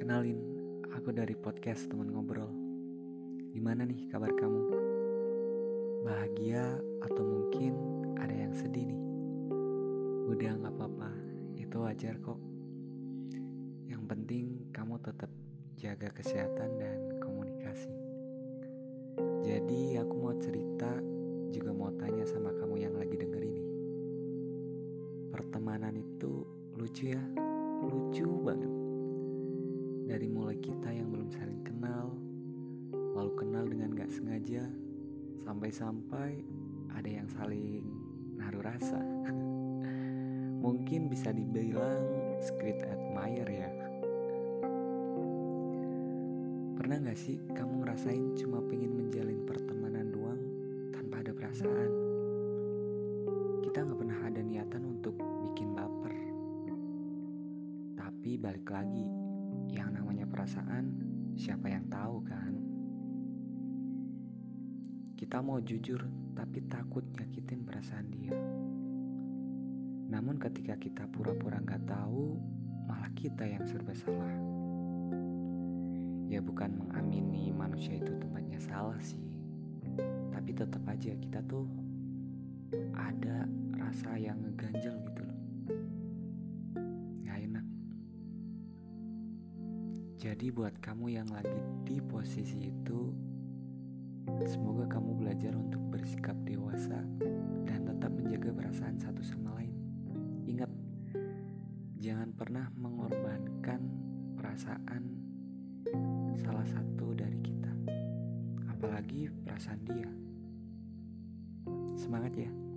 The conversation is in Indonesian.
Kenalin, aku dari podcast teman ngobrol. Gimana nih kabar kamu? Bahagia atau mungkin ada yang sedih nih? Udah gak apa-apa, itu wajar kok. Yang penting kamu tetap jaga kesehatan dan komunikasi. Jadi aku mau cerita juga mau tanya sama kamu yang lagi denger ini. Pertemanan itu lucu ya, lucu banget. Kita yang belum saling kenal, lalu kenal dengan gak sengaja, sampai-sampai ada yang saling naruh rasa. Mungkin bisa dibilang secret admirer ya. Pernah gak sih kamu ngerasain cuma pengen menjalin pertemanan doang tanpa ada perasaan? Kita gak pernah ada niatan untuk bikin baper. Tapi balik lagi, yang namanya perasaan siapa yang tahu kan? Kita mau jujur tapi takut nyakitin perasaan dia. Namun ketika kita pura-pura gak tahu, malah kita yang serba salah. Ya bukan mengamini manusia itu tempatnya salah sih. Tapi tetap aja kita tuh ada rasa yang ngeganjel gitu. Jadi buat kamu yang lagi di posisi itu, semoga kamu belajar untuk bersikap dewasa dan tetap menjaga perasaan satu sama lain. Ingat, jangan pernah mengorbankan perasaan salah satu dari kita, apalagi perasaan dia. Semangat ya!